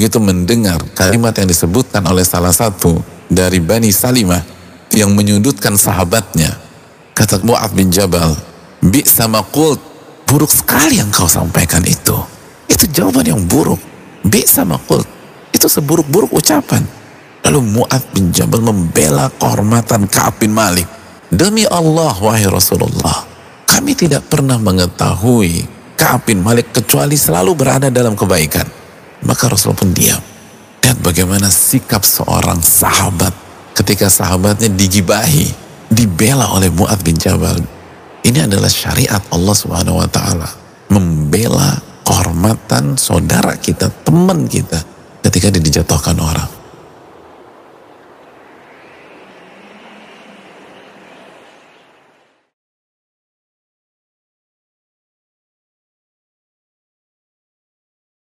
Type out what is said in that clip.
begitu mendengar kalimat yang disebutkan oleh salah satu dari Bani Salimah yang menyudutkan sahabatnya, kata Mu'ad bin Jabal, Bi sama kult, buruk sekali yang kau sampaikan itu. Itu jawaban yang buruk. Bi sama kult, itu seburuk-buruk ucapan. Lalu Mu'ad bin Jabal membela kehormatan Ka'ab bin Malik. Demi Allah, wahai Rasulullah, kami tidak pernah mengetahui Ka'ab bin Malik kecuali selalu berada dalam kebaikan. Maka Rasul pun diam. Lihat bagaimana sikap seorang sahabat ketika sahabatnya digibahi, dibela oleh Mu'ad bin Jabal. Ini adalah syariat Allah Subhanahu wa taala. Membela kehormatan saudara kita, teman kita ketika dijatuhkan orang.